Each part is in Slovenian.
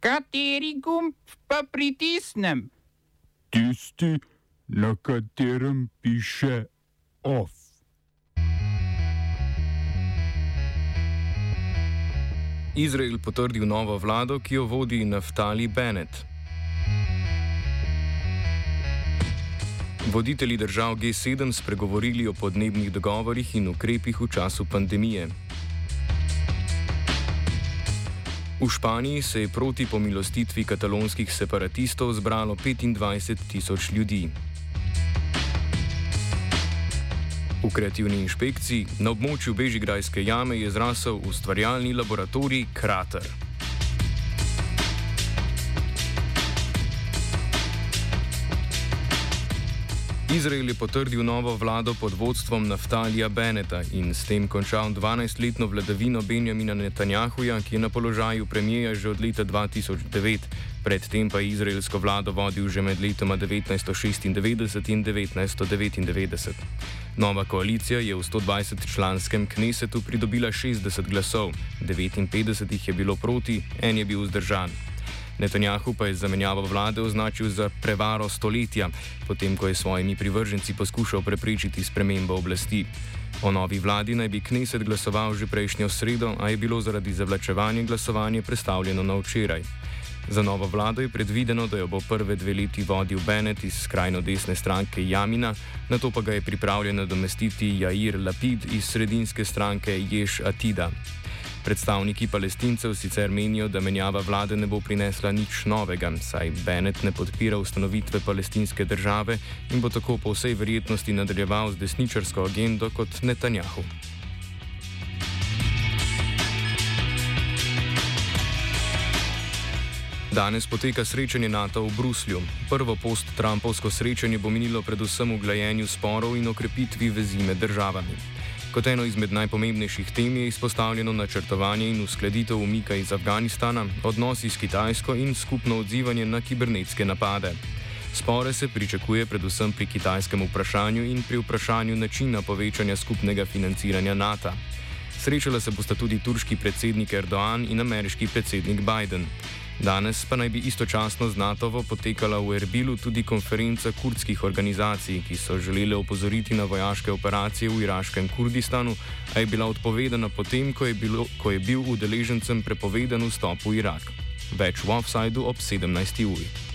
Kateri gumb pa pritisnem? Tisti, na katerem piše OF. Izrael potrdil novo vlado, ki jo vodi Naftali Bennett. Voditelji držav G7 spregovorili o podnebnih dogovorih in ukrepih v času pandemije. V Španiji se je proti pomilostitvi katalonskih separatistov zbralo 25 tisoč ljudi. V kreativni inšpekciji na območju Bežigrajske jame je zrasel ustvarjalni laboratorij Krater. Izrael je potrdil novo vlado pod vodstvom Naftalija Beneta in s tem končal 12-letno vladavino Benjamina Netanjahuja, ki je na položaju premijeja že od leta 2009. Predtem pa je izraelsko vlado vodil že med letoma 1996 in 1999. Nova koalicija je v 120-članskem knesetu pridobila 60 glasov, 59 jih je bilo proti, en je bil vzdržan. Netanjahu pa je zamenjavo vlade označil za prevaro stoletja, potem ko je svojimi privrženci poskušal preprečiti spremembo oblasti. O novi vladi naj bi Kneset glasoval že prejšnjo sredo, a je bilo zaradi zavlačevanja glasovanje prestavljeno na včeraj. Za novo vlado je predvideno, da jo bo prve dve leti vodil Bennett iz skrajno desne stranke Jamina, na to pa ga je pripravljen nadomestiti Jair Lapid iz sredinske stranke Ješ Atida. Predstavniki palestincev sicer menijo, da menjava vlade ne bo prinesla nič novega, saj Bennett ne podpira ustanovitve palestinske države in bo tako po vsej verjetnosti nadaljeval z desničarsko agendo kot Netanjahu. Danes poteka srečanje NATO v Bruslju. Prvo post-Trumpovsko srečanje bo minilo predvsem v glajenju sporov in okrepitvi vezi med državami. Kot eno izmed najpomembnejših tem je izpostavljeno načrtovanje in uskladitev umika iz Afganistana, odnosi s Kitajsko in skupno odzivanje na kibernetske napade. Spore se pričakuje predvsem pri kitajskem vprašanju in pri vprašanju načina povečanja skupnega financiranja NATO. Srečala se bosta tudi turški predsednik Erdoğan in ameriški predsednik Biden. Danes pa naj bi istočasno z NATO-vo potekala v Erbilu tudi konferenca kurdskih organizacij, ki so želele opozoriti na vojaške operacije v iraškem Kurdistanu, a je bila odpovedana potem, ko je, bilo, ko je bil udeležencem prepovedan vstop v Irak. Več v offsajdu ob 17. uri.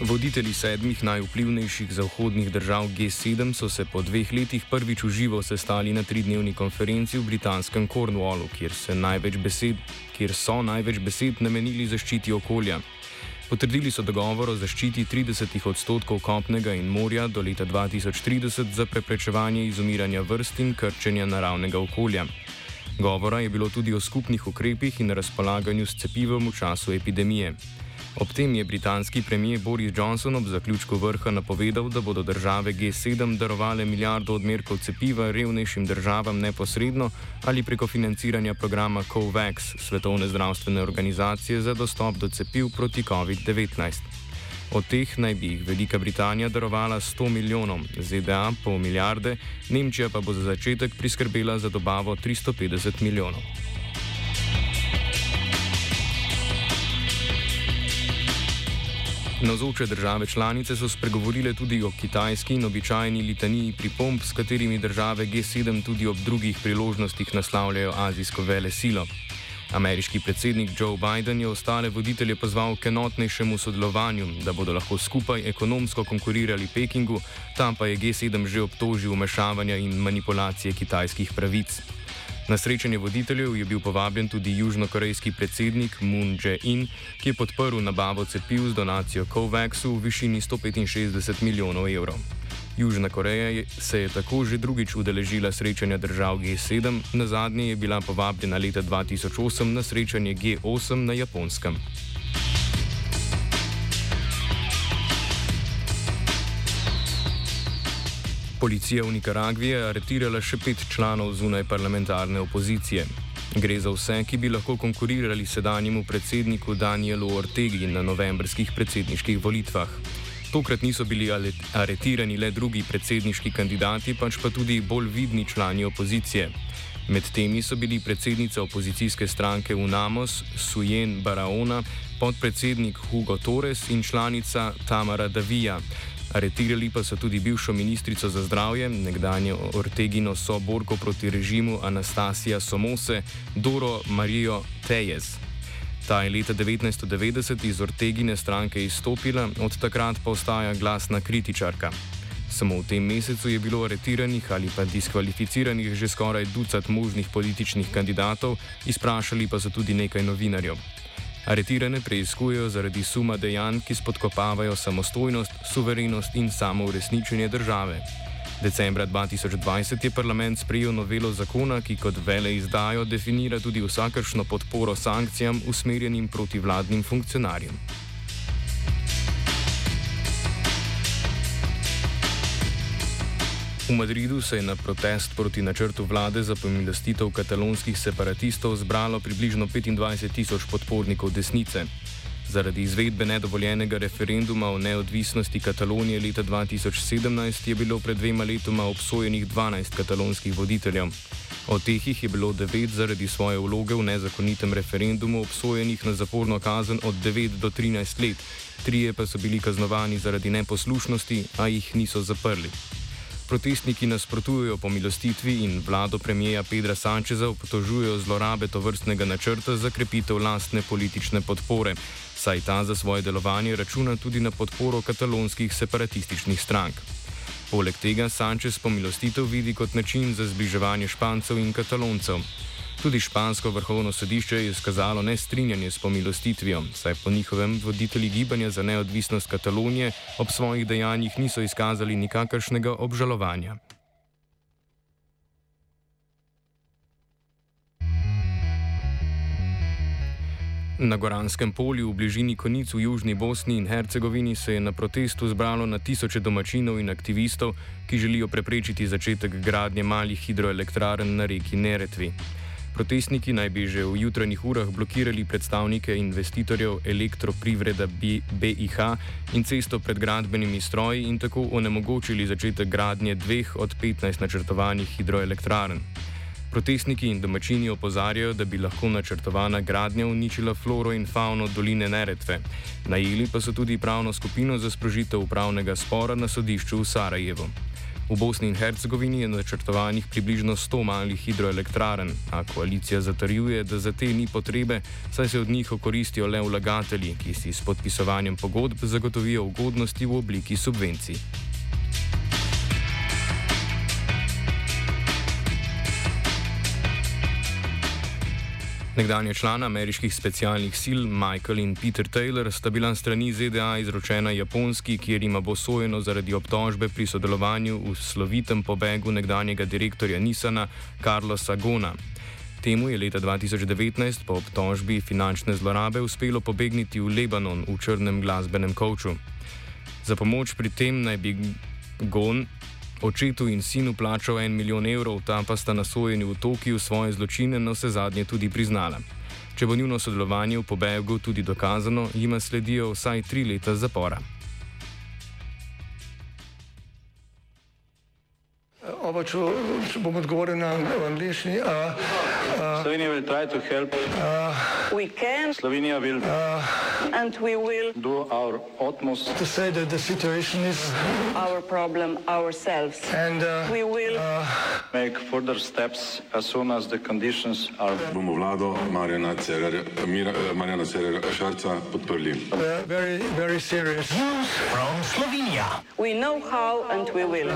Voditelji sedmih najvplivnejših zahodnih držav G7 so se po dveh letih prvič v živo sestali na tridnevni konferenci v britanskem Cornwallu, kjer, besed, kjer so največ besed namenili zaščiti okolja. Potrdili so dogovor o zaščiti 30 odstotkov kopnega in morja do leta 2030 za preprečevanje izumiranja vrst in krčenja naravnega okolja. Govora je bilo tudi o skupnih ukrepih in razpolaganju s cepivom v času epidemije. Ob tem je britanski premijer Boris Johnson ob zaključku vrha napovedal, da bodo države G7 darovale milijardo odmerkov cepiva revnejšim državam neposredno ali preko financiranja programa COVAX Svetovne zdravstvene organizacije za dostop do cepiv proti COVID-19. Od teh naj bi jih Velika Britanija darovala 100 milijonov, ZDA pol milijarde, Nemčija pa bo za začetek priskrbela za dobavo 350 milijonov. Nazoče države članice so spregovorile tudi o kitajski in običajni litaniji pripomb, s katerimi države G7 tudi ob drugih priložnostih naslavljajo azijsko vele silo. Ameriški predsednik Joe Biden je ostale voditelje pozval k enotnejšemu sodelovanju, da bodo lahko skupaj ekonomsko konkurirali Pekingu, tam pa je G7 že obtožil vmešavanja in manipulacije kitajskih pravic. Na srečanje voditeljev je bil povabljen tudi južnokorejski predsednik Moon Jae-in, ki je podprl nabavo cepiv z donacijo COVAX-u v višini 165 milijonov evrov. Južna Koreja se je tako že drugič udeležila srečanja držav G7, na zadnje je bila povabljena leta 2008 na srečanje G8 na Japonskem. Policija v Nikaragvi je aretirala še pet članov zunaj parlamentarne opozicije. Gre za vse, ki bi lahko konkurirali sedanjemu predsedniku Danielu Ortegi na novembrskih predsedniških volitvah. Tokrat niso bili aretirani le drugi predsedniški kandidati, pač pa tudi bolj vidni člani opozicije. Med temi so bili predsednica opozicijske stranke UNAMOS Sujen Baraona, podpredsednik Hugo Torres in članica Tamara Davija. Aretirali pa so tudi bivšo ministrico za zdravje, nekdanjo Ortegino soborko proti režimu Anastasija Somose, Doro Marijo Tejez. Ta je leta 1990 iz Ortegine stranke izstopila, od takrat pa ostaja glasna kritičarka. Samo v tem mesecu je bilo aretiranih ali pa diskvalificiranih že skoraj ducat možnih političnih kandidatov, izprašali pa so tudi nekaj novinarjev. Aretirane preizkujejo zaradi suma dejanj, ki spodkopavajo samostojnost, suverenost in samouresničenje države. Decembra 2020 je parlament sprejel novelo zakona, ki kot vele izdajo definira tudi vsakršno podporo sankcijam usmerjenim proti vladnim funkcionarjem. V Madridu se je na protest proti načrtu vlade za pomilostitev katalonskih separatistov zbralo približno 25 tisoč podpornikov desnice. Zaradi izvedbe nedovoljenega referenduma o neodvisnosti Katalonije leta 2017 je bilo pred dvema letoma obsojenih 12 katalonskih voditeljev. Od teh jih je bilo 9 zaradi svoje vloge v nezakonitem referendumu obsojenih na zaporno kazen od 9 do 13 let, trije pa so bili kaznovani zaradi neposlušnosti, a jih niso zaprli. Protestniki nasprotujejo pomilostitvi in vlado premijeja Pedra Sančeza obtožujejo zlorabe to vrstnega načrta za krepitev lastne politične podpore, saj ta za svoje delovanje računa tudi na podporo katalonskih separatističnih strank. Poleg tega Sančez pomilostitev vidi kot način za zbliževanje Špancev in Kataloncev. Tudi špansko vrhovno sodišče je izkazalo nestrinjanje s pomilostitvijo, saj po njihovem voditelji gibanja za neodvisnost Katalonije ob svojih dejanjih niso izkazali nikakršnega obžalovanja. Na Goranskem polju v bližini Konic v Južni Bosni in Hercegovini se je na protestu zbralo na tisoče domačinov in aktivistov, ki želijo preprečiti začetek gradnje malih hidroelektrarn na reki Neretvi. Protestniki naj bi že v jutranjih urah blokirali predstavnike investitorjev elektroprivreda BIH in cesto pred gradbenimi stroji in tako onemogočili začetek gradnje dveh od 15 načrtovanih hidroelektrarn. Protestniki in domačini opozarjajo, da bi lahko načrtovana gradnja uničila floro in fauno doline Neretve. Najeli pa so tudi pravno skupino za sprožitev upravnega spora na sodišču v Sarajevu. V Bosni in Hercegovini je načrtovanih približno 100 malih hidroelektrarn, a koalicija zatrjuje, da za te ni potrebe, saj se od njih okoristijo le vlagatelji, ki si s podpisovanjem pogodb zagotovijo ugodnosti v obliki subvencij. Nekdanja člana ameriških specialnih sil Michael in Peter Taylor sta bila strani ZDA izročena Japonski, kjer ima bo sojeno zaradi obtožbe pri sodelovanju v slovitem pobegu nekdanjega direktorja Nissana Carlosa Gona. Temu je leta 2019 po obtožbi finančne zlorabe uspelo pobegniti v Lebanon v črnem glasbenem koču. Za pomoč pri tem naj bi Gon očetu in sinu plačal en milijon evrov, ta pa sta na sojenju v Tokiu svoje zločine na vse zadnje tudi priznala. Če bo njuno sodelovanje v pobegu tudi dokazano, jima sledijo vsaj tri leta zapora. Oba, če, če bom odgovoril na angliški. Uh, uh, Slovenija will try to help. uh, We can Slovenija will and we will do our utmost to say that the situation is, our problem ourselves. and uh, We will make further steps as soon as the conditions are bomo vlado Marjana Cererja, Mira, eh, Marjana Cererja Šarca podprli. uh, very, very serious. we know how and we will.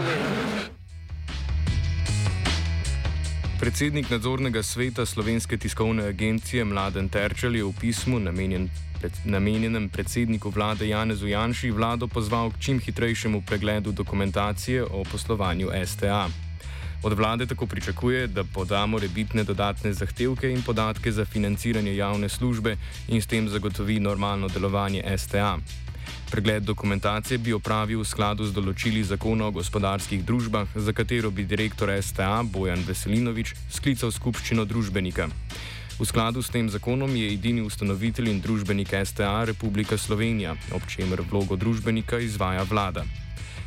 Predsednik nadzornega sveta Slovenske tiskovne agencije Mladen Terčel je v pismu namenjen, pred, namenjenem predsedniku vlade Janezu Janši vlado pozval k čim hitrejšemu pregledu dokumentacije o poslovanju STA. Od vlade tako pričakuje, da poda morebitne dodatne zahtevke in podatke za financiranje javne službe in s tem zagotovi normalno delovanje STA. Pregled dokumentacije bi opravil v skladu z določili zakona o gospodarskih družbah, za katero bi direktor STA Bojan Veselinovič sklical skupščino družbenika. V skladu s tem zakonom je edini ustanovitelj in družbenik STA Republika Slovenija, ob čemer vlogo družbenika izvaja vlada.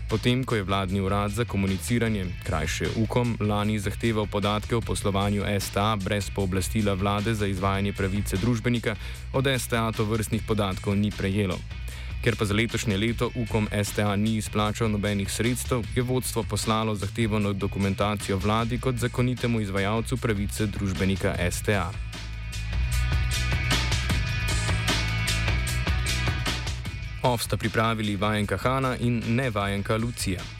Potem, ko je vladni urad za komuniciranje, krajše UKOM, lani zahteval podatke o poslovanju STA brez pooblastila vlade za izvajanje pravice družbenika, od STA to vrstnih podatkov ni prejelo. Ker pa za letošnje leto UKOM STA ni izplačal nobenih sredstev, je vodstvo poslalo zahtevano dokumentacijo vladi kot zakonitemu izvajalcu pravice družbenika STA. Ovsta pripravili vajenka Hanna in ne vajenka Lucija.